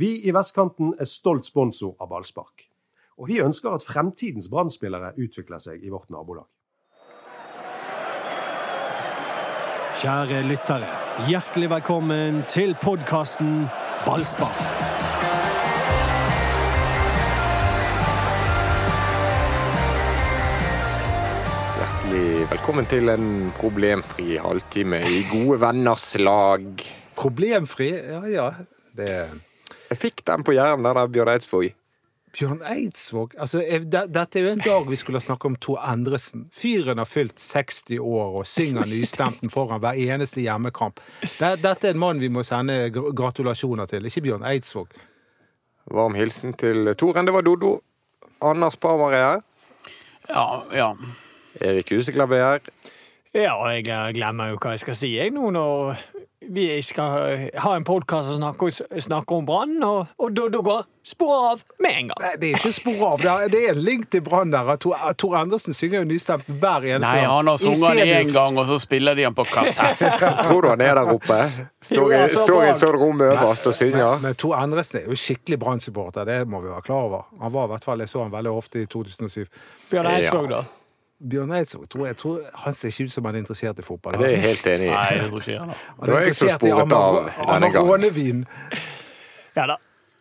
Vi i Vestkanten er stolt sponsor av ballspark. Og vi ønsker at fremtidens brann utvikler seg i vårt nabolag. Kjære lyttere, hjertelig velkommen til podkasten Ballspark. Hjertelig velkommen til en problemfri halvtime i gode venners lag. Problemfri? Ja ja. Det Jeg fikk den på Jæren, den der Bjørn Eidsvåg. Bjørn Eidsvåg altså, Dette er jo en dag vi skulle ha snakket om Tor Endresen. Fyren har fylt 60 år og synger nystemten foran hver eneste hjemmekamp. Dette er en mann vi må sende gratulasjoner til, ikke Bjørn Eidsvåg. Varm hilsen til Toren. Det var Dodo. Anders Parmar er her. Ja, ja. Erik Huseklepp er her. Ja, jeg glemmer jo hva jeg skal si jeg nå når vi skal ha en podkast og snakke, snakke om Brann, og, og da, da går sporet av med en gang. Nei, det er ikke spor av. Det er, det er en link til Brann der. Tor, Tor Andersen synger jo nystemt hver eneste Nei, han har sunget den én gang, og så spiller de han på kassett. Tror du han er der oppe? Står i, står i et sånt rom øverst og synger. Men Tor Andersen er jo skikkelig Brann-supporter, det må vi være klar over. Han var i hvert fall, Jeg så han veldig ofte i 2007. Bjørn Eidsvåg, da. Bjørn Eidsvåg tror jeg tror, han ser ikke ut som han er interessert i fotball. Det er jeg helt enig i. Nei, det tror ikke jeg. da. Han er interessert i. Amarone-vin. Ja da.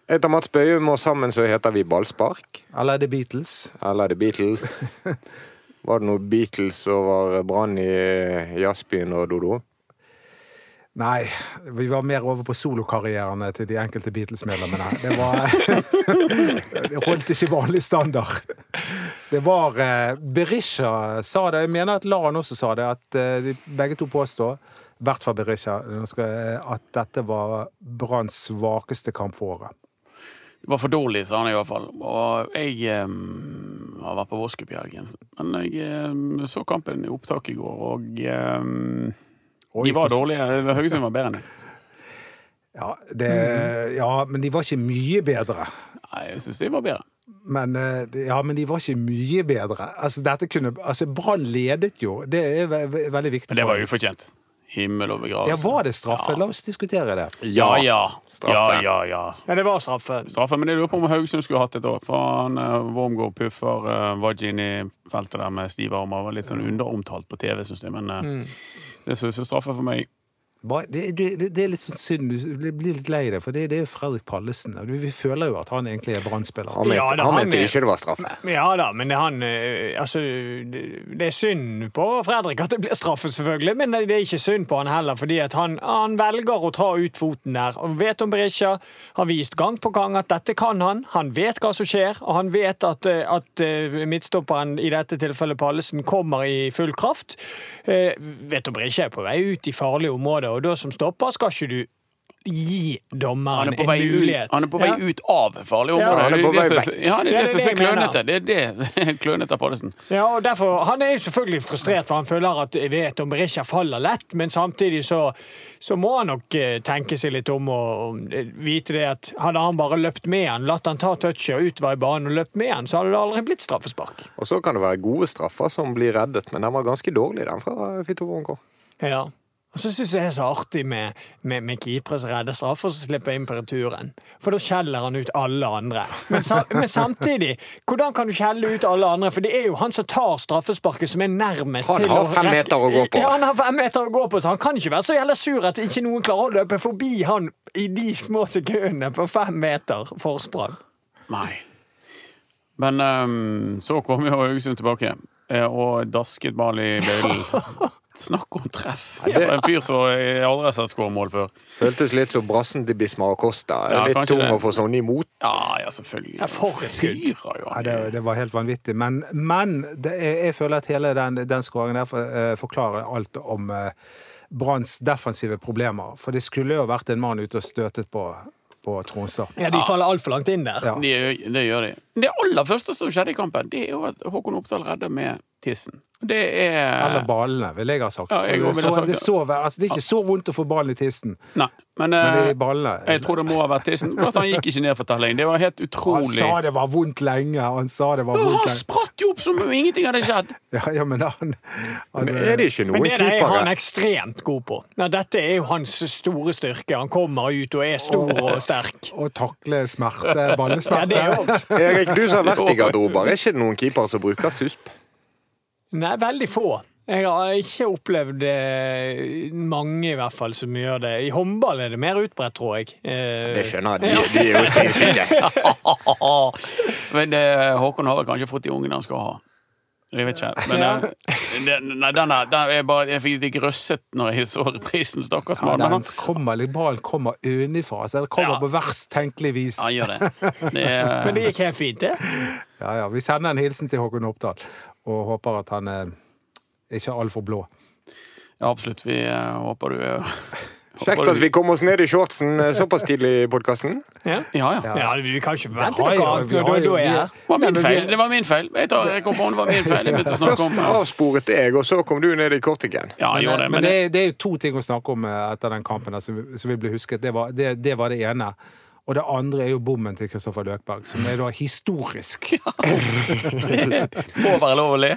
Jeg heter Mats Bøyum, og sammen så heter vi Ballspark. Eller er det Beatles? Eller er det Beatles? Var det noe Beatles over brann i jazzbyen og Dodo? Nei, vi var mer over på solokarrierene til de enkelte Beatles-medlemmene. Det var Det holdt ikke vanlig standard. Det var eh, Berisha sa det, jeg mener at Laren også sa det, at eh, de begge to påstår, i hvert fall Berisha, jeg- at dette var Branns svakeste kamp for året. Det var for dårlig, sa han i hvert fall. Og jeg um, har vært på Voskup i helgen. Men jeg um, så kampen i opptak i går, og eh, Oi, de var dårlige. Haugesund var bedre enn det. Ja, det, ja, men de var ikke mye bedre. Nei, jeg syns de var bedre. Men, eh, ja, men de var ikke mye bedre. Altså, dette kunne, altså Brann ledet jo. Det er ve ve veldig viktig. Men det var ufortjent. Himmel over begravelse. Ja, Var det straffe? La oss diskutere det. Ja, ja. Ja, Straffe. ja, ja. Ja, det var straffe. Straffe, men jeg lurer på om Haugesund skulle hatt et år. For han uh, Wormgård puffer uh, Vajji inn i feltet der med stive armer. Var litt sånn underomtalt på TV, syns jeg. Men eh, det synes jeg straffe for meg. Hva- Det, det, det er litt sånn synd. Du blir litt lei deg, for det, det er jo Fredrik Pallesen. Vi, vi føler jo at han egentlig er Brann-spiller. Han Ja, han han mente ikke det var straffe. Ja da, men det, han eh, Altså, det, det er synd på Fredrik at det blir straffe, selvfølgelig, men det er ikke synd på han heller, fordi at han, han velger å ta ut foten der. Og vet om Berisha har vist gang på gang at dette kan han. Han vet hva som skjer, og han vet at, eh, at eh, midtstopperen, i dette tilfellet Pallesen, kommer i full kraft. Eh, vet om Berisha er på vei ut i farlige områder, og da som stopper skal ikke du gi dommeren er en mulighet. ut, han er på vei Ja. ut av farlige Ja, han er Det på vei vekk. Ja, det er det det som er det klønete. Det er det klønete av Pallesen. Ja, og derfor, Han er jo selvfølgelig frustrert, for han føler at jeg vet om Berisha faller lett, men samtidig så, så må han nok eh, tenke seg litt om og, og eh, vite det at hadde han bare løpt med han, latt han ta touchet og utover i banen og løpt med han, så hadde det aldri blitt straffespark. Og så kan det være gode straffer som blir reddet, men den var ganske dårlig, den fra Fito Wonko. Ja. Og så syns jeg det er så artig med, med, med keepere som redder straffer, som slipper inn på returen. For da skjeller han ut alle andre. Men, sa, men samtidig, hvordan kan du skjelle ut alle andre? For det er jo han som tar straffesparket, som er nærmest Han til har fem meter å gå på. Ja, han har fem meter å gå på, så han kan ikke være så jævla sur at ikke noen klarer å løpe forbi han i de små sekundene på fem meter forsprang. Nei. Men um, så kom jo Haugesund tilbake eh, og dasket ball i bøylen. Snakk om treff! Det var en fyr som jeg aldri har sett skåre mål før. Føltes litt som brassen til Bismar Acosta. Ja, litt tung å få sånn imot. Ja, ja, selvfølgelig. Ja, for et skudd. Ja, det, det var helt vanvittig. Men, men det, jeg, jeg føler at hele den, den skåringen der for, uh, forklarer alt om uh, Branns defensive problemer. For det skulle jo vært en mann ute og støtet på, på Tronstad. Ja, de faller altfor langt inn der. Ja. Det, det gjør de. Det aller første som skjedde i kampen, det er jo at Håkon Oppdal redder med tissen. Det Eller er ballene, vil jeg ha sagt. Ja, jeg det, så, sagt det, så, altså, det er ikke så vondt å få ballen i tissen, Nei, men, men det eh, er ballene. jeg tror det må ha vært tissen. For at han gikk ikke ned for telling. Det var helt Han sa det var vondt lenge! Han sa det var vondt lenge. han spratt jo opp som om ingenting hadde skjedd. Ja, ja, men han, han Men er det ikke noen det er han ekstremt god på. Nei, dette er jo hans store styrke. Han kommer ut og er stor og sterk. Og takle smerte, Ja, ballesmerte. det òg. Erik, du som har vært i garderober, er ikke det noen keepere som bruker susp? Nei, veldig få. Jeg har ikke opplevd eh, mange, i hvert fall, som gjør det. I håndball er det mer utbredt, tror jeg. Eh, Det skjønner jeg. De, de er jo sinnssyke. Men eh, Håkon har vel kanskje fått de ungene han skal ha. Jeg vet ikke. Men Ja. nei, den er, bare, jeg fikk litt grøsset når jeg så reprisen, stakkars mann. Ja, den kommer, litt- ballen kommer unifra. så den kommer Ja. på verst tenkelig vis. Ja, gjør det. det er, Men det gikk helt fint, det. Ja, ja. Vi sender en hilsen til Håkon Oppdal, og håper at han er ikke altfor blå. ja, absolutt. Vi eh, håper du er Kjekt at vi kom oss ned i shortsen eh, såpass tidlig i podkasten. Ja. Ja, ja. Ja, Vi kan ikke forvente noe annet når du er her. Det var min feil. Det var min feil. Jeg, tar, jeg kom på det var min feil. Jeg begynte å snakke Først om avsporet jeg, og så kom du ned i kortiken. Ja, Men, jeg gjorde det. men Men det, det, er, er jo to ting å snakke om eh, etter den kampen som, som vil bli husket. Det var det, det var det ene. Og det andre er jo bommen til Kristoffer Løkberg, som er da historisk. må være lov å le.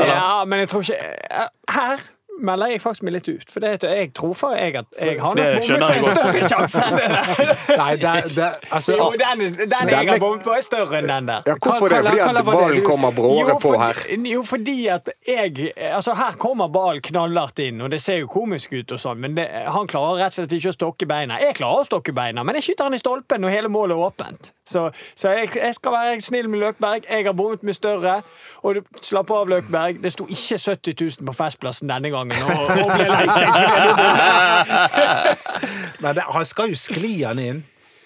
Ja, men jeg tror ikke eh, Her melder jeg faktisk meg litt ut. For det, jeg tror for jeg at jeg har Det nok bommet på en større sjanse enn det der. Nei, det, det, altså, Jo, den, den jeg har bommet på, er større enn den der. Ja, hvorfor? Hva- det? Fordi at ballen kommer bråere på her. Jo, fordi at jeg Altså, her kommer ballen knallhardt inn, og det ser jo komisk ut og sånn, men det, han klarer rett og slett ikke å stokke beina. Jeg klarer å stokke beina, men jeg skyter han i stolpen når hele målet er åpent. Så, så jeg, jeg skal være snill med Løkberg. Jeg har bommet med større. Og du- slapp av, Løkberg. Det sto ikke 70 000 på Festplassen denne gangen og, og ble lei seg men det, han skal jo skli han inn.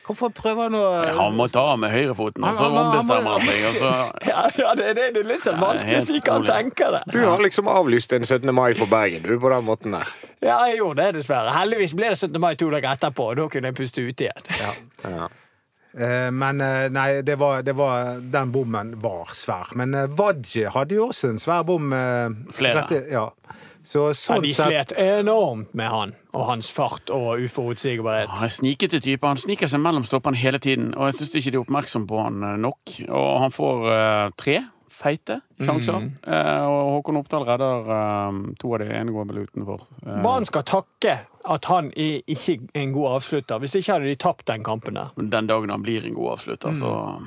Hvorfor prøver han å Han må ta med høyrefoten, og så ombestemmer han seg. Så Ja, ja, det, det, det er litt sånn vanskelig å si hva han tenker det. Du har liksom avlyst en 17. mai for Bergen, du, på den måten der. Ja, jeg gjorde det, dessverre. Heldigvis ble det 17. mai to dager etterpå, og da kunne jeg puste ut igjen. Ja. Ja. Men eh, nei, det var, det var, den bommen var svær. Men eh, Wadji hadde jo også en svær bom. eh, Flere. rett Ja. Så Ja, sånn de sett slet enormt med han og hans fart og uforutsigbarhet. Han er snikete type. Han sniker seg mellom stoppene hele tiden, og jeg syns ikke de er oppmerksom på han eh, nok. Og han får uh, tre feite sjanser, Mm. Uh, og Håkon Oppdal redder uh, to av de ene går vel utenfor. Uh, Brann skal takke at han er ikke en god avslutter. Hvis ikke hadde de tapt den kampen der. den dagen han blir en god avslutter, så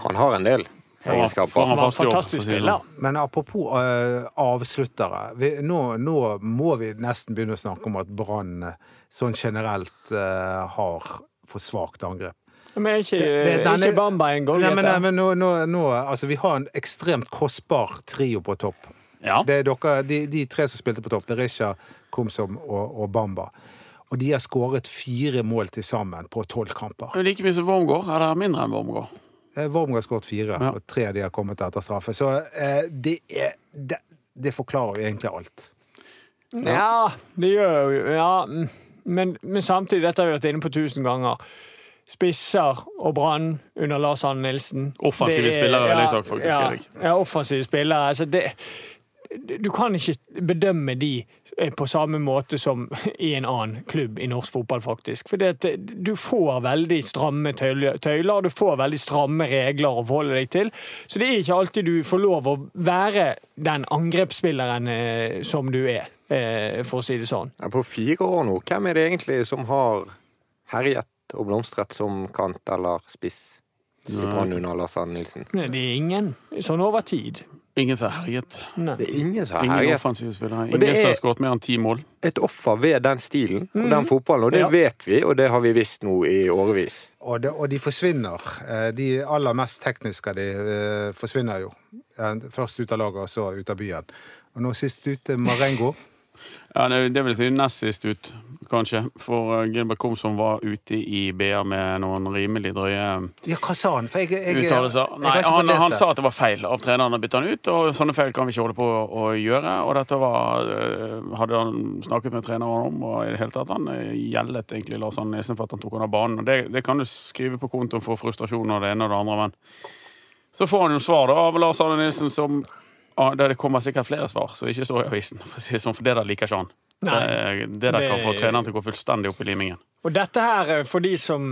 Han har en del egenskaper. Han var en fantastisk spiller. sånn. Men apropos uh, avsluttere. Vi, nå, nå må vi nesten begynne å snakke om at Brann eh, sånn generelt uh, har for svakt angrep. Men er ikke, Det- det- denne- ikke Bamba en Nei, men, nei, men nå, nå, nå, altså, vi har en ekstremt kostbar trio på topp. Ja. Det er dere, de, de tre som spilte på topp, det er Risha, Komsom og, og Bamba. Og de har skåret fire mål til sammen på tolv kamper. Er Like mye som Wormgård, eller mindre enn Wormgård. Eh, Worm har skåret fire, Ja. og tre av de har kommet etter straffe. Så eh, det, er, det, det forklarer jo egentlig alt. Ja, det gjør jo Ja, men, men samtidig, dette har vi vært inne på tusen ganger. Spisser og Brann under Lars Arne Nilsen. Offensive er- spillere, ville jeg sagt, faktisk, Ja, ja offensive spillere. Altså det, du kan ikke bedømme de eh, på samme måte som i en annen klubb i norsk fotball, faktisk. For du får veldig stramme tøyler, du får veldig stramme regler å forholde deg til. Så det er ikke alltid du får lov å være den angrepsspilleren eh, som du er, eh, for å si det sånn. På fire år nå, hvem er det egentlig som har herjet og blomstret som kant eller spiss i Brann under Lars Arne Nilsen? Det er ingen sånn over tid. Ingen som har herjet. Det er ingen som har Ingen herjet. offensive spillere. Ingen som har skåret mer enn ti mål. Et offer ved den stilen og den fotballen, og det Ja. vet vi, og det har vi visst nå i årevis. Og, det, og de forsvinner. Eh, De aller mest tekniske de eh, forsvinner jo. Først ut av laget, og så ut av byen. Og nå sist ute Marengo. Ja, det, det vil si nest sist ut, kanskje. For uh, Gilbert Komsom var ute i BA med noen rimelig drøye Ja, hva sa han? For jeg, jeg, uttalelser. Nei, jeg han, han sa at det var feil av treneren å bytte han ut, og sånne feil kan vi ikke holde på å, gjøre. Og dette var, øh, hadde han snakket med treneren om, og i det hele tatt han gjeldet egentlig Lars Arne Nesen for at han tok han av banen. Og det, det kan du skrive på kontoen for frustrasjon og det ene og det andre, men så får han jo svar da av Lars Arne Nilsen som ah, Det kommer sikkert flere svar, så ikke står i avisen, for det der liker ikke han. Nei. Eh, Det der kan få treneren til å gå fullstendig opp i limingen. Og dette her, eh, for de som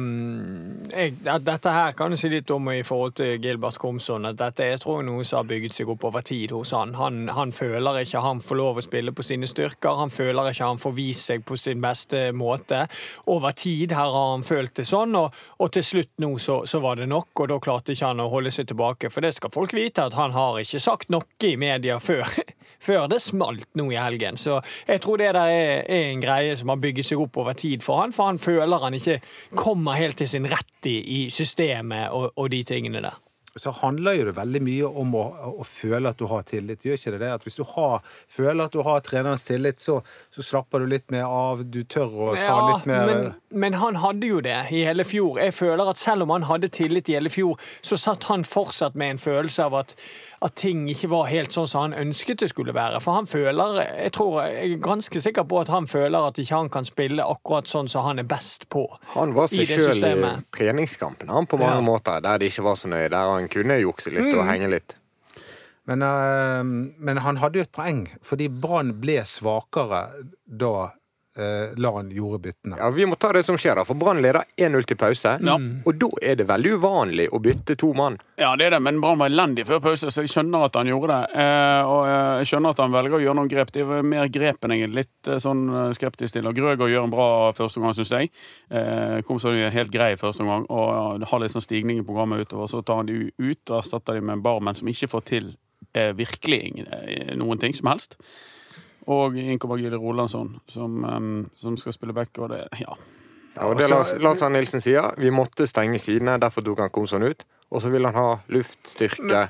jeg, Dette her kan du si litt om i forhold til Gilbert Komsson. At dette er tror jeg noe som har bygget seg opp over tid hos han. han. Han føler ikke han får lov å spille på sine styrker. Han føler ikke han får vist seg på sin beste måte. Over tid her har han følt det sånn, og, og til slutt nå så, så var det nok. Og da klarte ikke han å holde seg tilbake. For det skal folk vite, at han har ikke sagt noe i media før. Før det smalt nå i helgen. Så jeg tror det der er, er en greie som har bygget seg opp over tid for han, for han føler han ikke kommer helt til sin rett i, i systemet og, og de tingene der. så handler jo det veldig mye om å, å føle at du har tillit. Gjør ikke det det? At hvis du har, føler at du har trenerens tillit, så, så slapper du litt mer av. Du tør å ta Ja, litt mer men, men han hadde jo det i hele fjor. Jeg føler at selv om han hadde tillit i hele fjor, så satt han fortsatt med en følelse av at, at ting ikke var helt sånn som han ønsket det skulle være. For han føler, jeg tror, jeg er ganske sikker på at han føler at ikke han kan spille akkurat sånn som han er best på. Han var I seg sjøl i treningskampen, han på mange Ja. måter, der det ikke var så nøye. Der han kunne jukse litt og henge litt. Men, eh, men han hadde jo et poeng, fordi Brann ble svakere da eh, Lan gjorde byttene. Ja, Vi må ta det som skjer, da. For Brann leder 1-0 til pause. Ja. Og da er det veldig uvanlig å bytte to mann. Ja, det er det, men Brann var elendig før pause, så jeg skjønner at han gjorde det. Eh, og eh, jeg skjønner at han velger å gjøre noen grep. Det er mer grep enn jeg er litt eh, sånn eh, skeptisk til. Og Grøger gjør en bra første omgang, syns jeg. Eh, kom så helt grei første omgang, og ja, har litt sånn stigning i programmet utover. Så tar han de ut og erstatter de med en barmenn som ikke får til eh, virkelig noen ting som helst. Og Gille Rolandsson, som, um, som skal spille back, og det Ja. Ja, og det Lars, Lars Arne Nilsen sier, vi måtte stenge sidene, derfor tok han Komson ut. Og så vil han ha luftstyrke men,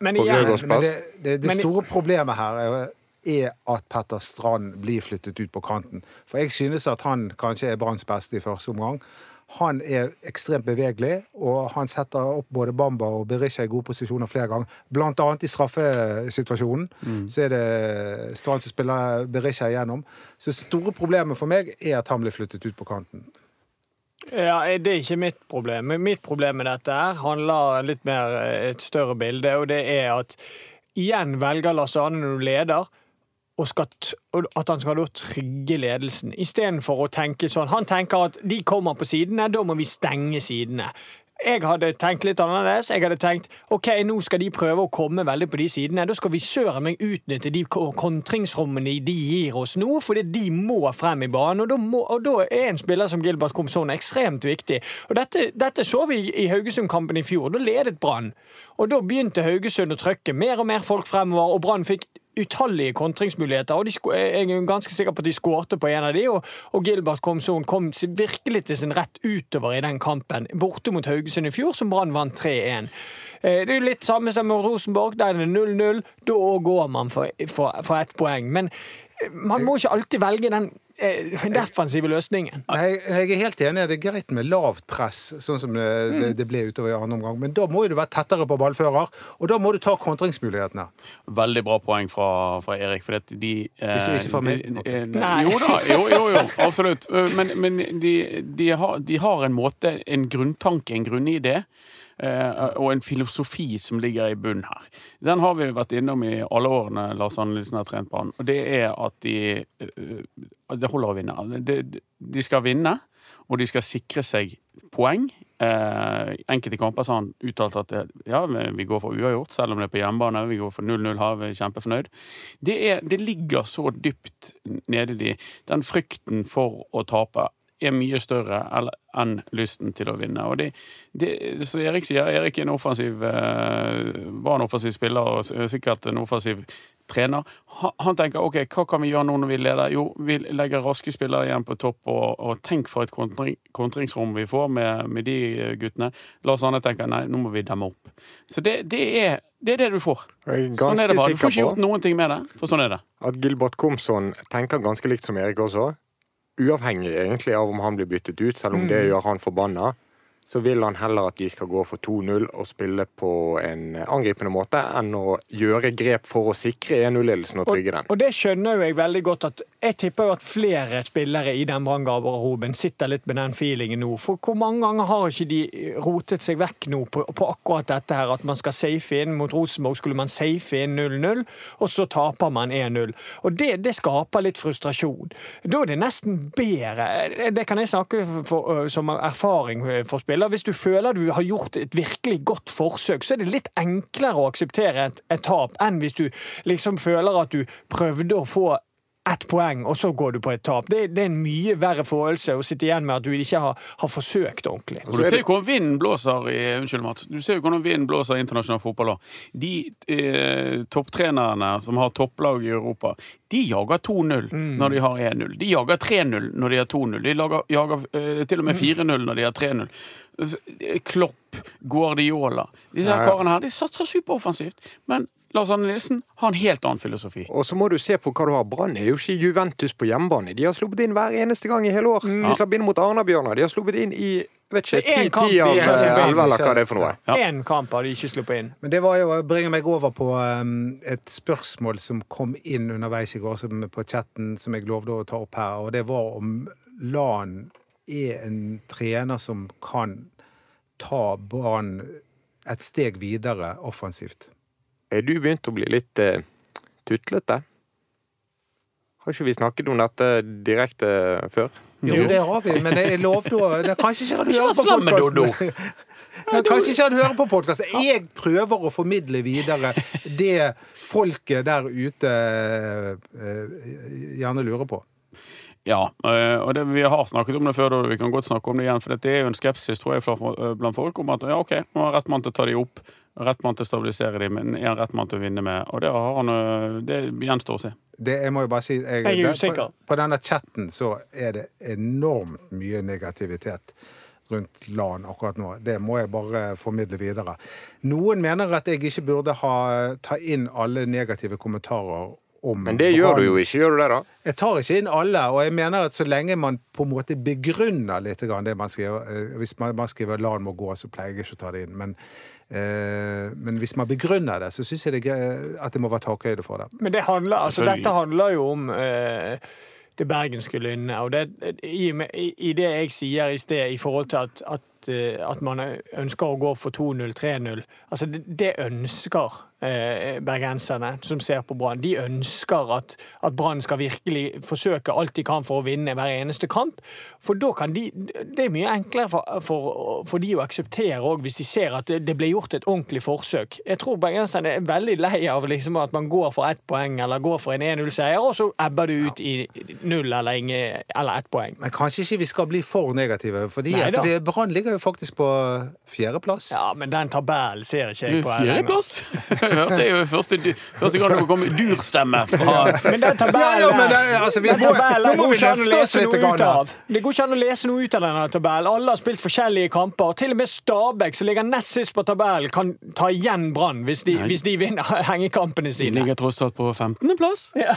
Men på igjen, plass. Men det, det, det Men- store problemet her er, er at Petter Strand blir flyttet ut på kanten. For jeg synes at han kanskje er Branns beste i første omgang. Han er ekstremt bevegelig, og han setter opp både Bamba og Berisha i gode posisjoner flere ganger. Blant annet i straffesituasjonen. Så er det Strand som spiller Berisha igjennom. Så det store problemet for meg er at han blir flyttet ut på kanten. Ja, Det er ikke mitt problem. Mitt problem med dette her handler litt mer eh, et større bilde, og det er at igjen velger Lars Arne når du leder, og skal at han skal da trygge ledelsen, istedenfor å tenke sånn Han tenker at de kommer på sidene, da må vi stenge sidene. Jeg hadde tenkt litt annerledes. Jeg hadde tenkt ok, nå skal de prøve å komme veldig på de sidene. Da skal vi søren meg utnytte de kontringsrommene de gir oss nå, fordi de må frem i banen. Og da, må, og da er en spiller som Gilbert Komson ekstremt viktig. Og dette, dette så vi i Haugesund-kampen i fjor. Da ledet Brann. Og da begynte Haugesund å trykke mer og mer folk fremover, og Brann fikk utallige kontringsmuligheter, og de, jeg er ganske sikker på at de skårte på en av de, og, og Gilbert Komson kom virkelig til sin rett utover i den kampen, borte mot Haugesund i fjor, som Brann vant 3-1. Eh, Det er jo litt samme som med Rosenborg, der er det 0-0, da går man for, for, for ett poeng. Men eh, man må ikke alltid velge den defensive løsningen. Nei, jeg er helt enig. Det er greit med lavt press, sånn som det, det, det ble utover i andre omgang. Men da må du være tettere på ballfører, og da må du ta kontringsmulighetene. Veldig bra poeng fra, fra Erik. For at de eh, Ikke- ikke fra meg. de- eh, Nei. Jo da, jo, jo, jo, absolutt. Eh, Men, men de, de, har, de har en måte, en grunntanke, en grunnidé. Eh, og en filosofi som ligger i bunnen her. Den har vi vært innom i alle årene Lars Arne har trent på han. Og det er at de eh, Det holder å vinne. De, de skal vinne, og de skal sikre seg poeng. Eh, enkelte kamper har han uttalt at ja, vi går for uavgjort, selv om det er på hjemmebane. Vi går for 0-0 her, vi er kjempefornøyd. Det, er, det ligger så dypt nede i de. Den frykten for å tape er mye større enn lysten til å vinne. Og det, det, så Erik sier, Erik er en offensiv, eh, var en offensiv spiller og sikkert en offensiv trener. Han, tenker ok, hva kan vi gjøre nå når vi leder? Jo, vi legger raske spillere igjen på topp, og, og tenk for et kontring, kontringsrom vi får med, med de guttene. Lars Arne tenker nei, nå må vi demme opp. Så det, det, er, det er det du får. Sånn er det bare. Du får ikke gjort noen ting med det, for sånn er det. at Gilbert Komsson tenker ganske likt som Erik også. Uavhengig egentlig av om han blir byttet ut, selv om det gjør han forbanna. Så vil han heller at de skal gå for 2-0 og spille på en angripende måte, enn å gjøre grep for å sikre 1-0-ledelsen og trygge den. Og det skjønner jo jeg veldig godt at jeg tipper jo at flere spillere i den branngarderoben sitter litt med den feelingen nå. For hvor mange ganger har ikke de rotet seg vekk nå på, på akkurat dette her, at man skal safe inn mot Rosenborg, skulle man safe inn 0-0, og så taper man 1-0. Og det, det skaper litt frustrasjon. Da er det nesten bedre, det kan jeg snakke for, som erfaring for spillere, hvis du føler du har gjort et virkelig godt forsøk, så er det litt enklere å akseptere et, et tap enn hvis du liksom føler at du prøvde å få ett poeng, og så går du på et tap. Det, det, er en mye verre følelse å sitte igjen med at du ikke har, har forsøkt ordentlig. Og du ser jo hvordan vinden blåser i Unnskyld, Mats. Du ser jo hvordan vinden blåser i internasjonal fotball. De eh, topptrenerne som har topplag i Europa, de jager 2-0 mm. når de har 1-0. De jager 3-0 når de har 2-0. De lager, jager eh, til og med 4-0 når de har 3-0. Klopp, Guardiola Disse her karene her, de satser superoffensivt. Men Lars Arne Nilsen har en helt annen filosofi. Og så må du se på hva du har. Brann er jo ikke Juventus på hjemmebane. De har sluppet inn hver eneste gang i hele år. Mm. De slapp inn mot Arna-Bjørnar. De har sluppet inn i vet ikke, ti, ti av elleve, eller hva det er for noe. Én ja. kamp har de ikke sluppet inn. Men det var jo, bringer meg over på um, et spørsmål som kom inn underveis i går som, på chatten, som jeg lovde å ta opp her, og det var om Lan er en trener som kan ta Brann et steg videre offensivt. Er du begynt å bli litt uh, tutlete? Har ikke vi snakket om dette direkte før? Jo, det har vi, men jeg lovte å Kanskje ikke han hører på podkasten. Kanskje ikke han hører på podkasten. Jeg prøver å formidle videre det folket der ute uh, gjerne lurer på. Ja, eh, og det, vi har snakket om det før, og vi kan godt snakke om det igjen. For det er jo en skepsis tror jeg, blant folk om at ja, OK, nå har rett mann til å ta de opp, rett mann til å stabilisere dem, men er han rett mann til å vinne med? Og det, har han, eh, det gjenstår å se. Det, jeg må jo bare si jeg, jeg er usikker. På, på denne chatten så er det enormt mye negativitet rundt LAN akkurat nå. Det må jeg bare formidle videre. Noen mener at jeg ikke burde ha ta inn alle negative kommentarer om Men det gjør du jo ikke, gjør du det da? Jeg tar ikke inn alle, og jeg mener at så lenge man på en måte begrunner litt det man skriver eh, Hvis man, man skriver 'LAN må gå', så pleier jeg ikke å ta det inn. Men, men hvis man begrunner det, så syns jeg det, at det må være takhøyde for det. Men det handler, altså, dette handler jo om eh, det bergenske lynnet. Og det, i, i, det jeg sier i sted i forhold til at, at, eh, at man ønsker å gå for 2-0, 3-0 Altså, det, ønsker eh, bergenserne som ser på Brann. De ønsker at, at Brann skal virkelig forsøke alt de kan for å vinne hver eneste kamp. For da kan de Det er mye enklere for, for, for de å akseptere òg, hvis de ser at det, ble gjort et ordentlig forsøk. Jeg tror bergenserne er veldig lei av liksom, at man går for ett poeng eller går for en 1-0-seier, og så ebber det ut i null eller, eller ett poeng. Men kanskje ikke vi skal bli for negative, fordi Brann ligger jo faktisk på fjerdeplass. Ja, men den tabellen ser ikke jeg på. Fjerdeplass? hørte jeg jo første, første gang det kom durstemme fra Men den tabellen ja, ja, men det, altså, vi må, nå må vi løfte oss litt. Det går ikke an å lese noe ut av denne tabellen. Alle har spilt forskjellige kamper. Til og med Stabæk, som ligger nest sist på tabellen, kan ta igjen Brann hvis, hvis, de vinner hengekampene sine. De ligger tross alt på 15.-plass. Ja.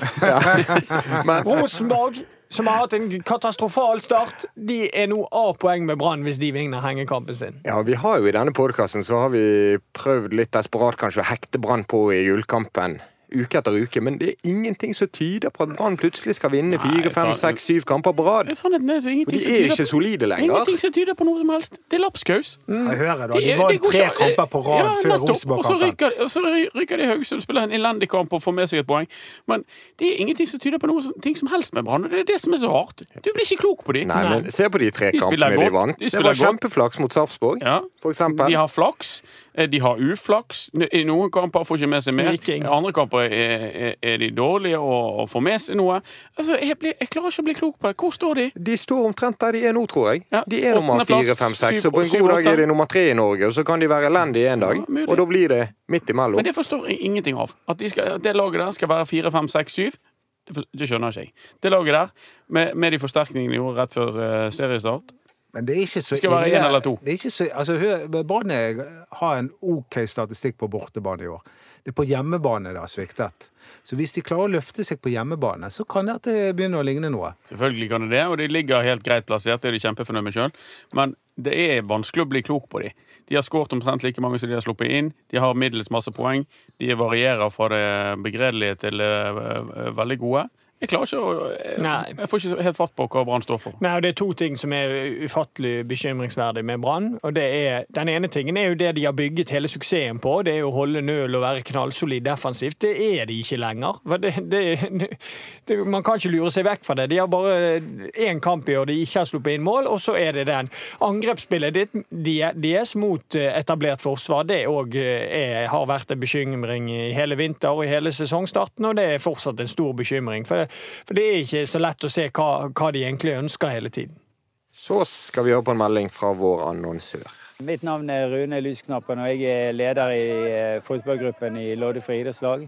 Rosenborg som har hatt en katastrofal start, de er nå A-poeng med Brann hvis de vinner hengekampen sin. Ja, vi har jo I denne podkasten har vi prøvd litt desperat kanskje å hekte Brann på i gullkampen uke etter uke, men det er ingenting som tyder på at Brann plutselig skal vinne fire, fem, seks, syv kamper på rad. Og de er ikke solide lenger. Ingenting som tyder på noe som helst. Det er lapskaus. Mm. Jeg hører da, De vant tre kamper på rad ja, før Rosenborg-kampen. Og så ryker de Haugesund, spiller en elendig kamp og får med seg et poeng. Men det er ingenting som tyder på noe som helst med Brann. Det er det som er så rart. Du blir ikke klok på dem. Nei, men se på de tre de kampene de vant. De det var kjempeflaks mot Sarpsborg, ja. for eksempel. De har flaks. Eh, de har uflaks. I noen kamper får ikke med seg mer. I andre kamper er, er, er, de dårlige og, og får med seg noe. Altså, jeg, blir, jeg, klarer ikke å bli klok på det. Hvor står de? De står omtrent der de er nå, tror jeg. Ja, de er nummer fire, fem, seks. Og på en god dag er de nummer tre i Norge. Og så kan de være elendige en dag. Ja, og da blir det midt imellom. Men det forstår jeg ingenting av. At, de skal, at det laget der skal være fire, fem, seks, syv. Det skjønner ikke jeg. Det laget der, med, med de forsterkningene de gjorde rett før uh, seriestart men det er ikke så Skal være én eller to. Så, altså, Brann har en OK statistikk på bortebane i år. Det er på hjemmebane det har sviktet. Så hvis de klarer å løfte seg på hjemmebane, så kan det begynner å ligne noe. Selvfølgelig kan det det, og de ligger helt greit plassert. Det er de kjempefornøyd med sjøl. Men det er vanskelig å bli klok på dem. De har skåret omtrent like mange som de har sluppet inn. De har middels masse poeng. De varierer fra det begredelige til eh, veldig gode. Jeg klarer ikke å jeg, jeg får ikke helt fatt på hva Brann står for. Nei, og Det er to ting som er ufattelig bekymringsverdig med Brann. og det er, Den ene tingen er jo det de har bygget hele suksessen på. Det er jo å holde nøl og være knallsolid defensivt. Det er de ikke lenger. Det, det, det, man kan ikke lure seg vekk fra det. De har bare én kamp i år de ikke har sluppet inn mål, og så er det den. Angrepsspillet ditt, deres mot eh, etablert forsvar, det òg har vært en bekymring i hele vinter og i hele sesongstarten, og det er fortsatt en stor bekymring. For, for det er ikke så lett å se hva, hva de egentlig ønsker hele tiden. Så skal vi høre på en melding fra vår annonsør. Mitt navn er Rune Lysknappen, og jeg er leder i eh, fotballgruppen i Loddefri idrettslag.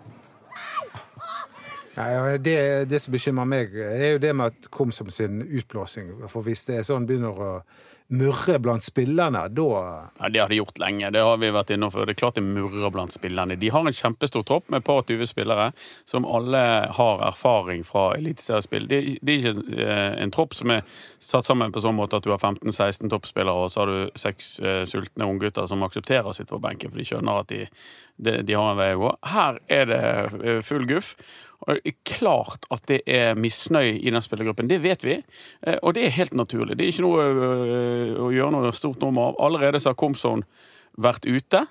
Nei, det, det som bekymrer meg, er jo det med at Komsom sin utblåsing. For hvis det er sånn begynner å murre blant spillerne, da Ja, Det har de gjort lenge. Det har vi vært innom før. Det er klart det murrer blant spillerne. De har en kjempestor tropp med et par 20 spillere som alle har erfaring fra eliteseriespill. Det, det er ikke eh, en tropp som er satt sammen på sånn måte at du har 15-16 toppspillere, og så har du seks uh, sultne unggutter som aksepterer å sitte på benken, for de skjønner at de, de, de har en vei å gå. Her er det eh, full guff. Det er klart at det er misnøye i den spillergruppen. Det vet vi, eh, og det er helt naturlig. Det er ikke noe øh, å gjøre noe stort nummer av. Allerede så har Komson vært ute.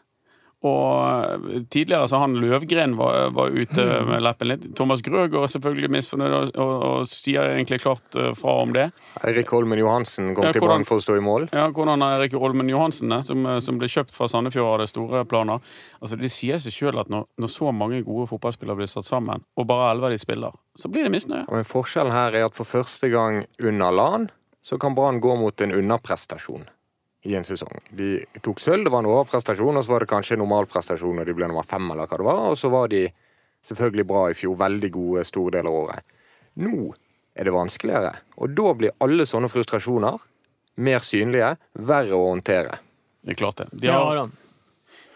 Og tidligere så han Løvgren var, var ute med leppen litt. Thomas Grøger er selvfølgelig misfornøyd og, og, og sier egentlig klart øh, fra om det. Eirik Holmen Johansen kom Ja, til Brann for å stå i mål. Ja, Hvordan er Erik Holmen Johansen, som, som ble kjøpt fra Sandefjord, og hadde store planer. Altså, Det sier seg sjøl at når, når så mange gode fotballspillere blir satt sammen, og bare elleve av de spiller, så blir det misnøye. Ja, Men forskjellen her er at for første gang under LAN så kan Brann gå mot en underprestasjon i en sesong. De tok sølv, det var en overprestasjon, og så var det kanskje en normalprestasjon når de ble nummer fem, eller hva det var, og så var de selvfølgelig bra i fjor, veldig gode store deler av året. Nå er det vanskeligere, og da blir alle sånne frustrasjoner mer synlige, verre å håndtere. Det er klart det. De, har,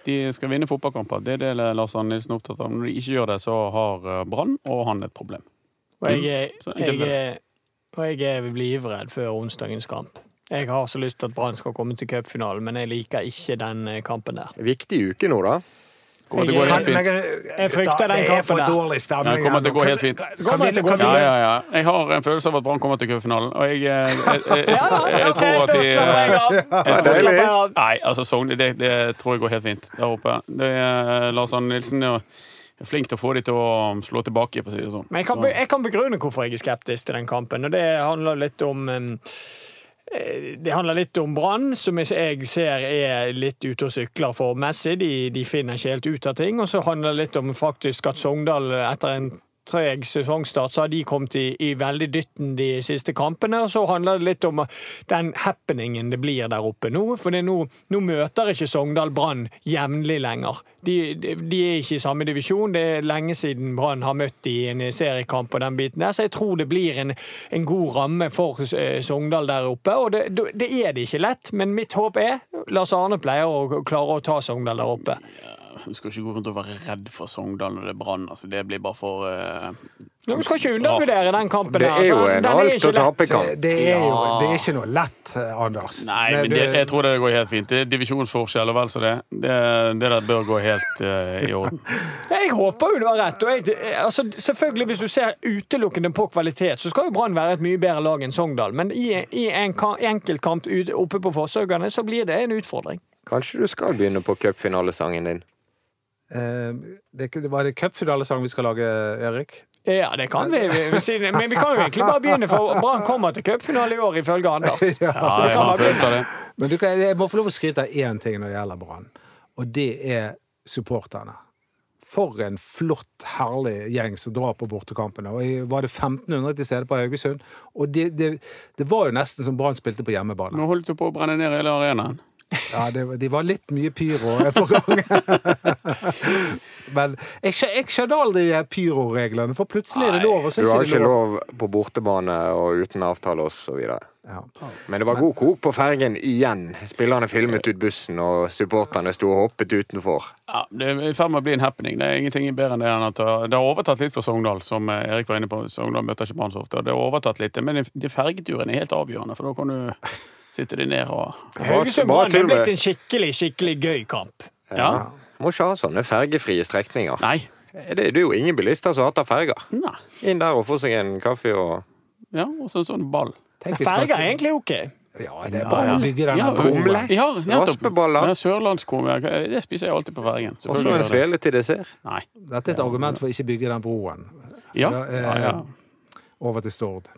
de skal vinne fotballkamper. Det er det Lars Arne Nilsen er opptatt av. Når de ikke gjør det, så har eh, Brann og han et problem. Og jeg enkelt jeg og jeg er livredd før onsdagens kamp. Jeg har så lyst til at Brann skal komme til cupfinalen, men jeg liker ikke den eh, kampen der. Viktig uke nå, da. Kommer til å gå helt fint. Jeg frykter den Det er for dårlig stemning. det kommer til å gå helt fint. Ja, ja, ja. Jeg har en følelse av at Brann kommer til cupfinalen, og jeg, jeg, jeg, jeg, jeg, Ja, tror- jeg tror at de jeg. Nei, altså Sogn, det, det tror jeg går helt fint der oppe. Det er Lars Arne Nilsen er er flink til å få de til å slå tilbake, på å si det sånn. Men jeg kan, jeg kan begrunne hvorfor jeg er skeptisk til den kampen, og det handler litt om um, eh, det handler litt om Brann, som jeg- ser er litt ute og sykler formessig. De, de finner ikke helt ut av ting. Og så handler det litt om faktisk at Sogndal etter en treg sesongstart, så har de kommet i, i veldig dytten de siste kampene. Og så handler det litt om den happeningen det blir der oppe nå. For nå, nå møter ikke Sogndal Brann jevnlig lenger. De, de, de er ikke i samme divisjon. Det er lenge siden Brann har møtt de i en seriekamp og den biten der, så jeg tror det blir en, en god ramme for eh, Sogndal der oppe. Og det, det er det ikke lett, men mitt håp er Lars Arne pleier å klare å ta Sogndal der oppe. Du skal ikke gå rundt og være redd for Sogndal når det er Brann. Altså, det blir bare for uh, vi skal ikke undervurdere den kampen. Det er jo altså. en Den alt å tape-kamp. Det er jo det er ikke noe lett, Anders. Nei, men det, jeg tror det går helt fint. Det er divisjonsforskjell og vel så det. Det, det der bør gå helt uh, i orden. Jeg håper jo du har rett. Og jeg, altså, selvfølgelig Hvis du ser utelukkende på kvalitet, så skal jo Brann være et mye bedre lag enn Sogndal. Men i, i en ka- enkeltkamp oppe på Fosshaugane så blir det en utfordring. Kanskje du skal begynne på cupfinalesangen din? Eh, det, det var det cupfinalesang vi skal lage, Erik? Ja, det kan vi. vi- Men vi kan jo egentlig bare begynne, for Brann kommer til cupfinale i år, ifølge Anders. Ja. Ja, jeg kan har følelse av det. Men du kan, jeg må få lov å skryte av én ting når det gjelder Brann, og det er supporterne. For en flott, herlig gjeng som drar på bortekampene. Og jeg var det 1500 til stede på Haugesund. Og det, det, det var jo nesten som Brann spilte på hjemmebane. Nå holdt du på å brenne ned hele arenaen. Ja, det, var- de var litt mye pyro på gang. Men jeg, jeg skjønner aldri pyroreglene, for plutselig er det lov, og så Du er har ikke lov. lov på bortebane og uten avtale osv. Ja. Men det var god kok på fergen igjen. Spillerne filmet ut bussen, og supporterne sto og hoppet utenfor. Ja, Det er i ferd med å bli en happening. Det er ingenting bedre enn det enn at det det har overtatt litt for Sogndal, som eh, Erik var inne på. Sogndal møter ikke Brann så ofte. Det har overtatt litt, men de fergeturene er helt avgjørende, for da kan du sitte de ned og Haugesund-Brann er blitt en skikkelig, skikkelig gøy kamp. Ja. Må ikke ha sånne fergefrie strekninger. Nei. Det, det er jo ingen bilister som hater ferger. Nei. Inn der og få seg en kaffe og Ja, og så en sånn ball. Ferger er egentlig ok. Ja, det er bare å bygge den Ja. Kumle. Ja. Raspeballer. Ja, Sørlandskumle. Det spiser jeg alltid på fergen. og så en svele til dessert. Nei. Dette er et argument for å ikke bygge den broen Ja. Ja, ja, ja. over til Stord.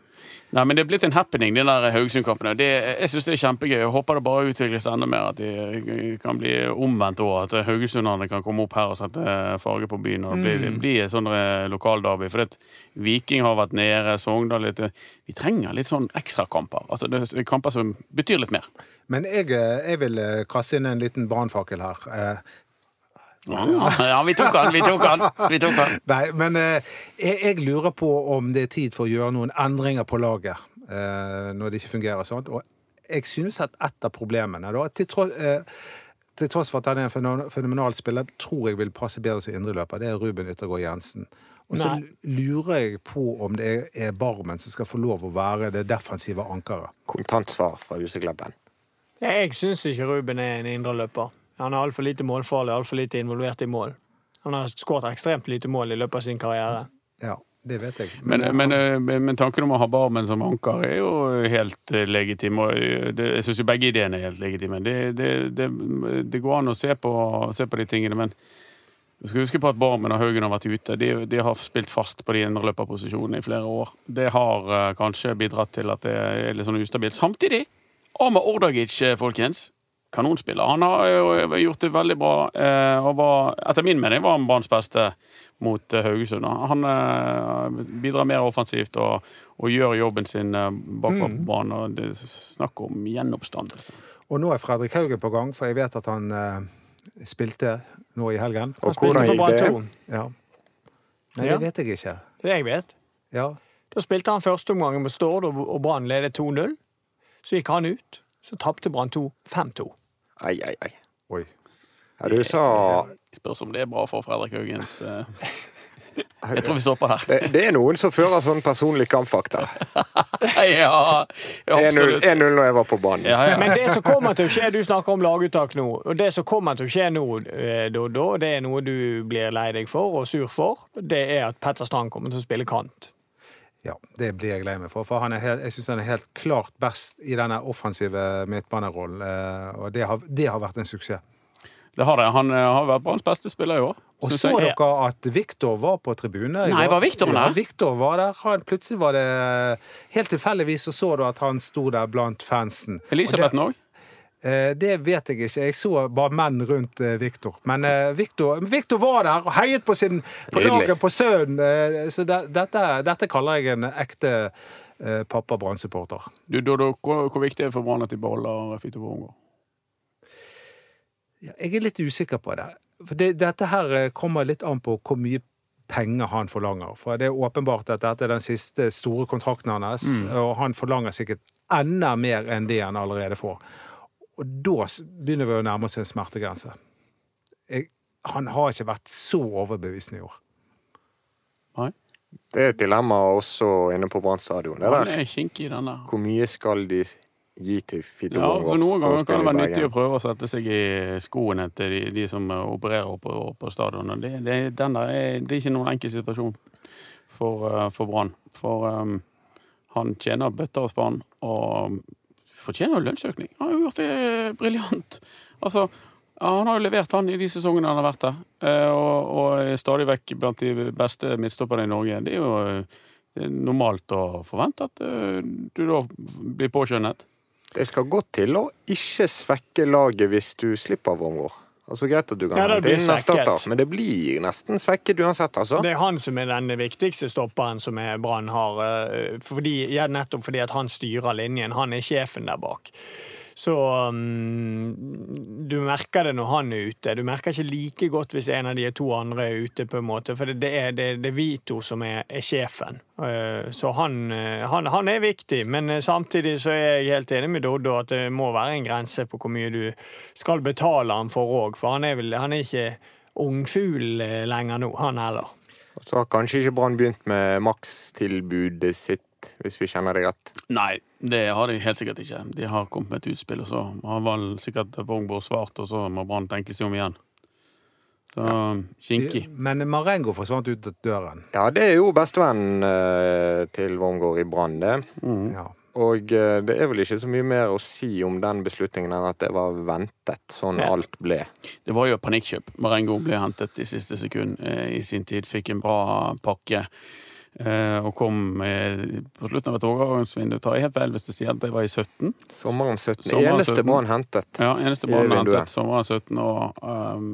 Nei, men det er blitt en happening, de der Haugesund-kampene. Jeg syns det er kjempegøy. Jeg håper det bare utvikles enda mer. At de kan bli omvendt òg. At haugesunderne kan komme opp her og sette farge på byen. Og det blir, blir et sånn eh, lokalderby. For det, Viking har vært nede, Sogndal litt Vi trenger litt sånn ekstrakamper. Altså, det er kamper som betyr litt mer. Men jeg, eh, jeg vil eh, kaste inn en liten brannfakkel her. Eh, Ja, vi tok han! Vi tok han! Vi tok han. Nei, men eh, jeg, jeg lurer på om det er tid for å gjøre noen endringer på laget eh, når det ikke fungerer. sånn. Og jeg synes at et av problemene, da, til, tross, eh, til tross for at han er en fenomenal spiller, tror jeg vil passe bedre som indreløper, det er Ruben Yttergård Jensen. Og så lurer jeg på om det er Barmen som skal få lov å være det defensive ankeret. Kontantsvar fra Huseklubben. Jeg syns ikke Ruben er en indreløper. Han er altfor lite målfarlig, altfor lite involvert i mål. Han har skåret ekstremt lite mål i løpet av sin karriere. Ja, det vet jeg. Men, men, eh, men, men tanken om å ha Barmen som anker er jo helt eh, legitim. Og eh, det, jeg syns jo begge ideene er helt legitime. Det, det, det, det går an å se på, se på de tingene, men vi skal huske på at Barmen og Haugen har vært ute. De, de har spilt fast på de indreløperposisjonene i flere år. Det har kanskje bidratt til at det er litt sånn ustabilt. Samtidig, Amar Ordagic, folkens. Kanonspiller. Han har gjort det veldig bra. eh, Og var, etter min mening var han Branns beste mot eh, Haugesund. Han eh, bidrar mer offensivt og, og gjør jobben sin bakfra på banen. og Det er snakk om gjenoppstandelse. Og nå er Fredrik Haugen på gang, for jeg vet at han eh, spilte nå i helgen. Og hvordan gikk det? Ja. Nei, det vet jeg ikke. Det er det jeg vet. Ja. Da spilte han førsteomgangen med Stord, og Brann ledet 2-0. Så gikk han ut. Så tapte Brann 2 5-2. Ai, ai, ai. Oi. Ja, du sa Spørs om det er bra for Fredrik Haugens eh, Jeg tror vi stopper her. det, det er noen som fører sånn personlig kampfakta. ja, 1-0 absolutt. 1-0 når jeg var på banen. Ja, ja. Men det som kommer til å skje, du snakker om laguttak nå, og det som kommer til å skje nå, eh, Doddo, det er noe du blir lei deg for og sur for, det er at Petter Strand kommer til å spille kant. Ja, det blir jeg lei meg for. For han er helt, jeg syns han er helt klart best i denne offensive midtbanerollen. eh, Og det har, det har vært en suksess. Det har det. Han eh, har vært Branns beste spiller i år. Og så jeg. dere at Viktor var på tribunen? Nei, var Viktor der? Ja, Viktor var der. Han, plutselig var det Helt tilfeldigvis så så du at han sto der blant fansen. Elisabeth òg. Eh, det vet jeg ikke. Jeg så bare menn rundt eh, Viktor. Men eh, Viktor, Viktor var der og heiet på, sin, på laget på sønnen. Så det, dette, dette kaller jeg en ekte pappa Brann-supporter. Hvor, viktig er det for Brann at de beholder Fito Vårengård? Jeg er litt usikker på det. For det, dette her kommer litt an på hvor mye penger han forlanger. For det er åpenbart at dette er den siste store kontrakten hans, og han forlanger sikkert enda mer enn det han allerede får. Og da begynner vi å nærme oss en smertegrense. Jeg, han har ikke vært så overbevisende i år. Nei? Det er et dilemma også inne på Brann stadion. Hvor mye skal de gi til Fito Ja, så Noen ganger kan det være nyttig å prøve å sette seg i skoene til de, de som opererer på, på stadion. Det, det, den der er, det er ikke noen enkel situasjon for, eh, for Brann. For um, han tjener bøtter og spann og fortjener lønnsøkning. Han har jo gjort det briljant. Altså, ja, han har jo levert, han, i de sesongene han har vært der. Eh, Og, og er stadig vekk blant de beste midtstopperne i Norge. Det er jo eh, det er normalt å forvente at eh, du da blir påskjønnet. Det skal godt til å ikke svekke laget hvis du slipper Vårengård. Altså Greit at du kan Ja, hente inn erstatter, men det blir nesten svekket uansett, altså. Det er han som er den viktigste stopperen som Brann har. eh, Fordi, ja, nettopp fordi at han styrer linjen. Han er sjefen der bak. Så um, du merker det når han er ute. Du merker ikke like godt hvis en av de to andre er ute, på en måte. For det er, det, det er vi to som er, er sjefen. Uh, Så han, eh, han, han er viktig. Men eh, samtidig så er jeg helt enig med Doddo at det må være en grense på hvor mye du skal betale han for òg. For han er, vel, han er ikke ungfugl lenger nå, han heller. Så har kanskje ikke Brann begynt med makstilbudet sitt, hvis vi kjenner det rett. Nei, det har de helt sikkert ikke. De har kommet med et utspill, og så har vel sikkert Vågborg svart, og så må Brann tenke seg om igjen. Så kinkig. Men Marengo forsvant ut døren. Ja, det er jo bestevennen eh, til Wormgård i Brann, det. Ja. Og eh, det er vel ikke så mye mer å si om den beslutningen enn at det var ventet, sånn Ja. alt ble. Det var jo panikkjøp. Marengo ble hentet i siste sekund eh, i sin tid. Fikk en bra pakke. Eh, Og kom på slutten av et overgangsvindu. Tar jeg helt feil hvis du sier at det var i 17? Sommeren 17. Sommeren Eneste 17. Hentet. Ja, eneste vinduet. hentet sommeren 17. Og um,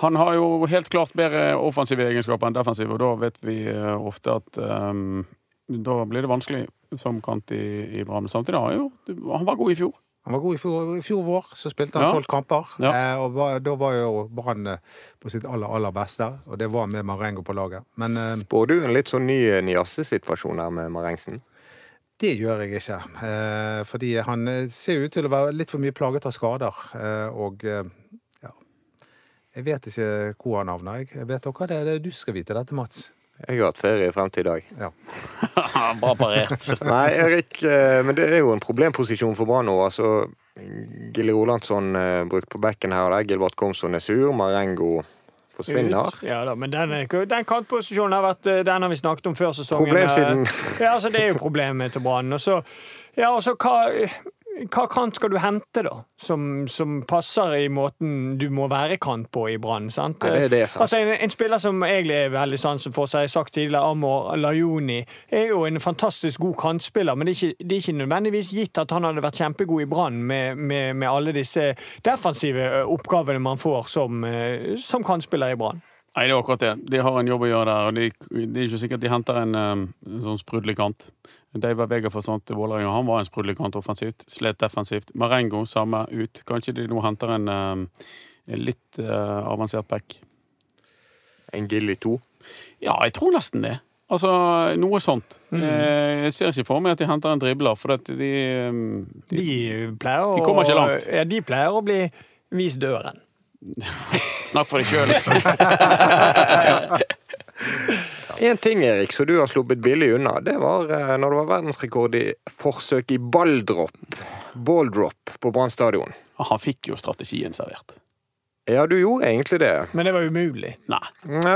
han har jo helt klart bedre offensive egenskaper enn defensive, og da vet vi eh, ofte at um, da blir det vanskelig som kant i, i Brann. Samtidig har han jo Han var god i fjor. Han var god i fjor, i fjor vår, så spilte han Ja. tolv kamper. Ja. Eh, og var, da var jo Brann eh, på sitt aller, aller beste, og det var med Marengo på laget. Men eh, Spår du en litt sånn ny Niasse-situasjon her med Marengsen? det gjør jeg ikke. Eh, fordi han eh, ser ut til å være litt for mye plaget av skader. Eh, og eh, ja Jeg vet ikke hvor han havner. Jeg vet dere det? det er du skal vite dette, Mats. Jeg har hatt ferie frem til i dag. Ja. Bra parert. Nei, Erik, eh, men det er jo en problemposisjon for Brann nå. Altså, Gilly Rolandsson eh, brukt på bekken her og der. Gilbert Komsson er sur. Marengo forsvinner. Ja da, men den, den kantposisjonen har vært eh, Den har vi snakket om før sesongen. Problemsiden. Ja, altså Det er jo problemet til Brann. Og så ja, og så hva, hva kant skal du hente, da? Som, som passer i måten du må være kant på i Brann. sant? Nei, det er det, sant. Altså, en, en spiller som egentlig er veldig sansen for, som jeg har sagt tidligere, Amor Lajoni, er jo en fantastisk god kantspiller, men det er, ikke, det er ikke nødvendigvis gitt at han hadde vært kjempegod i Brann med, med, med alle disse defensive oppgavene man får som, som kantspiller i Brann. Nei, det er akkurat det. De har en jobb å gjøre der. og de, Det er ikke sikkert de henter en, en sånn sprudlende David Vega forsvant til Vålerenga. Han var en sprudlende kant offensivt. Slet defensivt. Marengo, samme ut. Kanskje de nå henter en, um, en litt uh, avansert back. En Gilly 2. Ja, jeg tror nesten det. Altså, noe sånt. Mm. Eh, Jeg ser ikke for meg at de henter en dribler, for at de, de De pleier å De kommer ikke langt. Ja, de pleier å bli vist døren. Snakk for deg sjøl. En ting, Erik, som du har sluppet billig unna, det var eh, når det var verdensrekord i forsøk i balldrop, Balldrop på Brann stadion. Han fikk jo strategien servert. Ja, du gjorde egentlig det. Men det var umulig. Nei.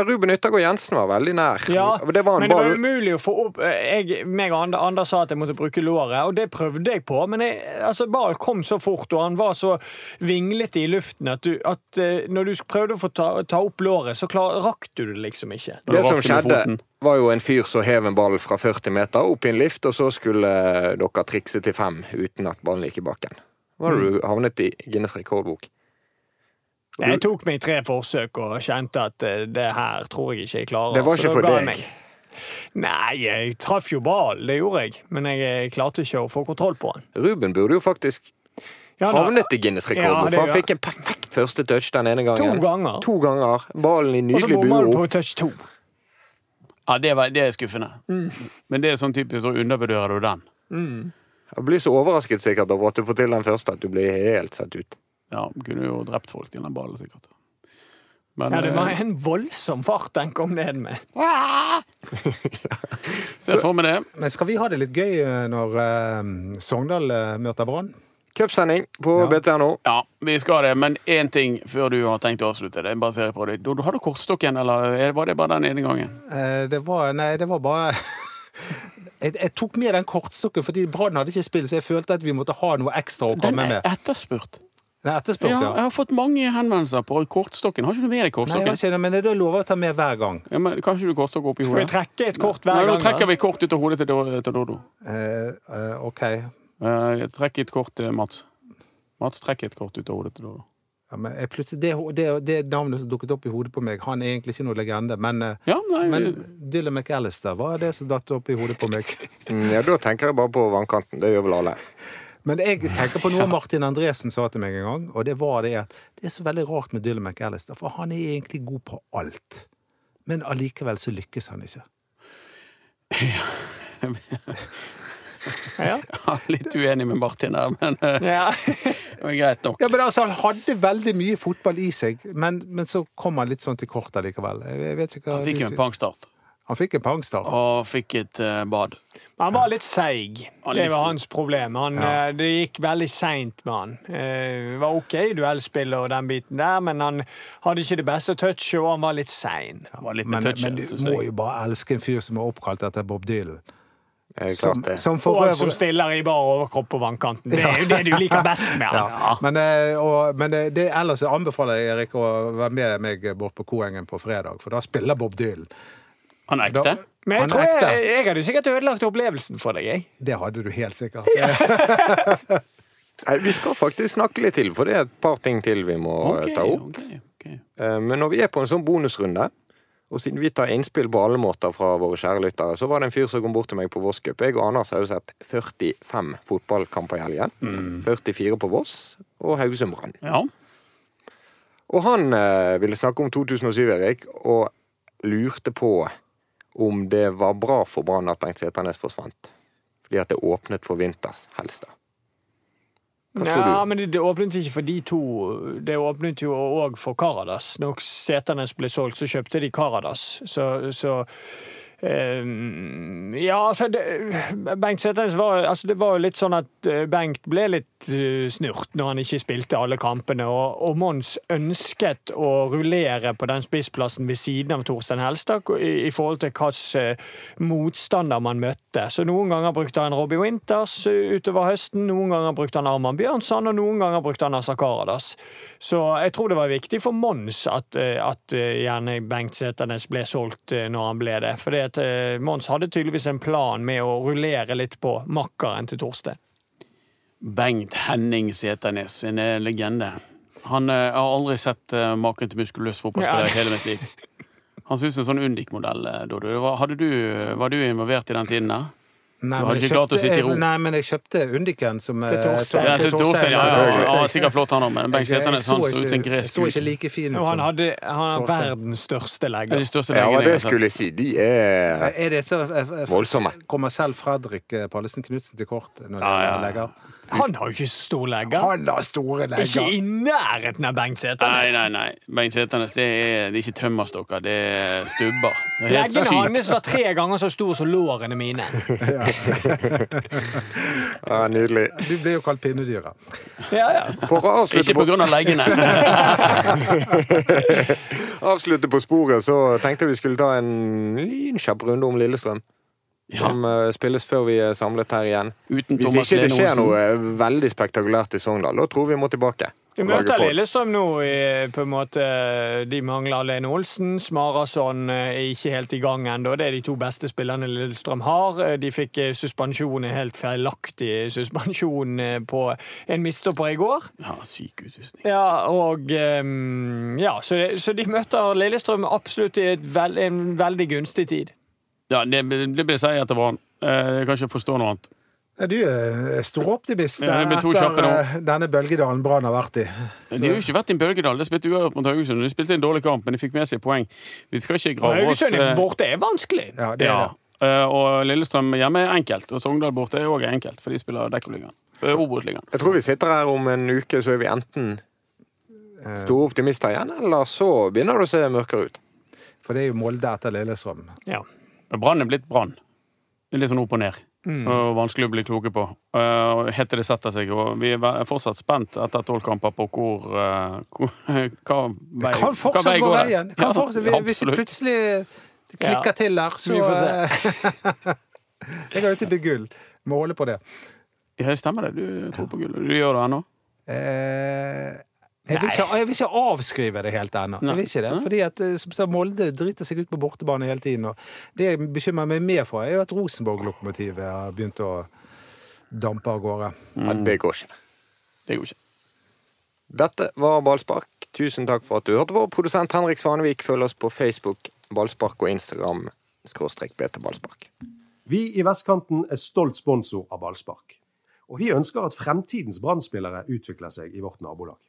Ruben Yttergård Jensen var veldig nær. Ja, det var men det var umulig å få opp jeg, meg og Anders Ander sa at jeg måtte bruke låret, og det prøvde jeg på. Men jeg, altså, ballen kom så fort, og han var så vinglete i luften at, du, at eh, når du prøvde å få ta, ta opp låret, så klar, rakk du det liksom ikke. Det, Det som skjedde, var jo en fyr som hev en ball fra 40 meter opp i en lift, og så skulle dere trikse til fem uten at ballen gikk i bakken. Var du havnet i Guinness rekordbok? Jeg tok meg tre forsøk og kjente at eh, det her tror jeg ikke jeg klarer. Det var ikke for deg. meg. Nei, jeg traff jo ballen, det gjorde jeg. Men jeg eh, klarte ikke å få kontroll på den. Ruben burde jo faktisk Ja, havnet i Guinness Ja, for han fikk en perfekt første touch den ene To gangen. ganger. To ganger. Ballen i Og så nydelig bomma bue på touch to. Ja, det, var, det er skuffende. Mm. Men det er sånn typisk, da undervurderer du den. Jeg blir så overrasket sikkert over at du får til den første, at du blir helt satt ut. Ja, kunne jo drept folk til den ballen, sikkert. Men Ja, det var eh, en voldsom fart den kom ned med. se for meg det. Men skal vi ha det litt gøy eh, når uh, Sogndal uh, møter Brann? Cupsending på Ja. BTNO. Ja, vi skal det. Men én ting før du har tenkt å avslutte. det, bare ser jeg på det. Du, du hadde kortstokken, eller er- var det bare den ene gangen? Uh, det var Nei, det var bare jeg, jeg tok med den kortstokken fordi Brann hadde ikke spilt, så jeg følte at vi måtte ha noe ekstra å komme med. Den er med. etterspurt. Det er etterspurt, Ja, jeg har fått mange henvendelser på kortstokken. Har ikke du med deg Nei, jeg kortstokken? har ikke det, men jeg lover å ta med hver gang. Ja, men Kan ikke du kortstokk opp i Skal vi trekke et kort Nei, hver nå gang? trekker da? vi kort ut av hodet til, til Dodo. Eh, eh, OK. Eh, trekk et kort til Mats. Mats, trekk et kort ut av hodet til Dodo. Ja, men det, det, det navnet som dukket opp i hodet på meg, han er egentlig ikke noe legende, men, Ja, nei, men Dylan McAllister var det som datt opp i hodet på meg. Mm, Ja, Da tenker jeg bare på vannkanten. Det gjør vel alle. Men jeg tenker på noe Martin Andresen sa til meg en gang, og det var det at det er så veldig rart med Dylan McAllister, for han er egentlig god på alt. Men allikevel så lykkes han ikke. Ja. Ja, litt uenig med Martin der, men eh, Ja. det var greit nok. Ja, men altså, Han hadde veldig mye fotball i seg, men, men så kom han litt sånn til kort allikevel. Jeg, jeg vet ikke hva Han fikk jo en pangstart, Han fikk en pangstart. og fikk et uh, bad. Men han var litt seig. Det var hans problem. Han, ja. Det gikk veldig seint med han. Eh, Det var OK duellspill og den biten der, men han hadde ikke det beste touchet, og han var litt sein. Han var litt Men, med touchet, men du må jo bare elske en fyr som er oppkalt etter Bob Dylan. Som, som for Og som stiller i bar overkropp på vannkanten. Det er jo det du liker best med han. ja. Men, eh, og, men eh, det, ellers anbefaler jeg Erik å være med meg bort på Koengen på fredag, for da spiller Bob Dylan. Han er ekte. Da- Men jeg tror jeg, jeg hadde sikkert ødelagt opplevelsen for deg. Jeg. Det hadde du helt sikkert. Nei, Vi skal faktisk snakke litt til, for det er et par ting til vi må okay, ta opp. Okay, ok. Eh, Men når vi er på en sånn bonusrunde, og siden vi tar innspill på alle måter fra våre kjære lyttere, så var det en fyr som kom bort til meg på Voss Cup. Jeg og Anders har jo sett 45 fotballkamper i helgen. 44 på Voss og Haugesund Brann. Ja. Og han eh, ville snakke om 2007, Erik, og lurte på om det var bra for Brann at Bengt Seternes forsvant. Fordi at det åpnet for vinters helst. Ja, men det, det åpnet ikke for de to. Det åpnet jo òg for Karadas. Når Seternes ble solgt, så kjøpte de Karadas. Så, så Ja, altså det, Bengt Seternes var altså Det var litt sånn at eh, Bengt ble litt eh, snurt når han ikke spilte alle kampene, og, og Mons ønsket å rullere på den spissplassen ved siden av Torstein Helstad i, i forhold til hvilken motstander man møtte. Så noen ganger brukte han Robbie Winters eh, utover høsten, noen ganger brukte han Arman Bjørnson, og noen ganger brukte han Asa Karadas. Så jeg tror det var viktig for Mons at, eh, at eh, gjerne Bengt Seternes ble solgt eh, når han ble det. Fordi at eh, Mons hadde tydeligvis en plan med å rullere litt på makkeren til Torstein. Bengt Henning Seternes, en eh, legende. Han jeg har aldri sett eh, maken til muskuløs fotballspiller Ja. hele mitt liv. Han synes en sånn Undik-modell, eh, Dodo. Var, var du involvert i den tiden der? Nei, Du hadde ikke klart å sitte i ro. Nei, men jeg kjøpte Undiken som Til eh, Torstein. Ja, til Torstein, ja, ja, ja, ja, sikkert flott han òg, men Bengt han så ut som en gresk Så ikke like fin ut han hadde han har verdens største Det er legger. de største Ja, det skulle jeg si. De er Er det så eh, eh, Voldsomme. Kommer selv Fredrik eh, Pallesen Knutsen til kort når det Ja, ja, gjelder ja. legger? Han har jo ikke stor legger. Han har store legger. Ikke i nærheten av Bengt Nei, Seternes. nei, nei. Bengt Seternes, det er, det er ikke tømmerstokker, det er stubber. Er Leggene hans var tre ganger så store som lårene mine. ja, nydelig. Du blir jo kalt pinnedyret. Ja, ja. For å avslutte Ikke på på, grunn av leggene. avslutte på sporet, så tenkte jeg vi skulle ta en lynkjapp runde om Lillestrøm. Ja, Som eh, spilles før vi er samlet her igjen. uten Hvis Thomas ikke det skjer noe eh, veldig spektakulært i Sogndal, da tror vi må tilbake. Vi møter. Lillestrøm nå. i- på en måte, De mangler Lene Olsen. Smarason eh, er ikke helt i gang ennå. Det er de to beste spillerne Lillestrøm har. De fikk suspensjon, helt feilaktig suspensjon på en mistopper i går. Ja, syk utrustning. Ja, og ehm, Ja, så, de møter Lillestrøm absolutt i et vel, en veldig gunstig tid. Ja, det, det blir seier etter hverandre Eh, Jeg kan ikke forstå noe annet. Du er storoptimist Ja, kjappe etter eh, denne bølgedalen Brann har vært i? De har jo ikke vært i en Bølgedal. De spilte uavgjort mot Haugesund. De spilte en dårlig kamp, men de fikk med seg poeng. Vi skal ikke grave oss Haugesund eh, borte er vanskelig. Ja, det er Ja. det. Eh, Og Lillestrøm hjemme er enkelt. Og Sogndal borte er òg enkelt, for de spiller Dekkerligaen. Eh, Obos-ligaen. Jeg tror vi sitter her om en uke, så er vi enten Eh. store optimister igjen, eller så begynner det å se mørkere ut. For det er jo Molde etter Lillestrøm. Ja. Brann er blitt Brann. Litt sånn opp og ned. Mm. Og vanskelig å bli kloke på. Uh, Helt til det setter seg. Og vi er fortsatt spent etter tolv kamper på hvor, uh, hvor Hva vei, Det kan hva fortsatt vei gå går veien. Kan Ja, fortsatt, hvis det plutselig klikker Ja. til der, så Vi får se. Jeg har jo til gull. Må holde på det. Ja, det stemmer det. Du tror på gull. Du gjør det ennå? Eh, jeg vil, ikke, jeg vil ikke avskrive det helt ennå. Jeg vil ikke det, fordi at eh, som sagt, Molde driter seg ut på bortebane hele tiden. Og det jeg bekymrer meg mer for, er jo at Rosenborg-lokomotivet har begynt å dampe av gårde. Ja, det går ikke. Det går ikke. Dette var ballspark. Tusen takk for at du hørte på. Produsent Henrik Svanevik følger oss på Facebook, Ballspark og Instagram, skråstrek BT Ballspark. Vi i Vestkanten er stolt sponsor av ballspark. Og vi ønsker at fremtidens Brann-spillere utvikler seg i vårt nabolag.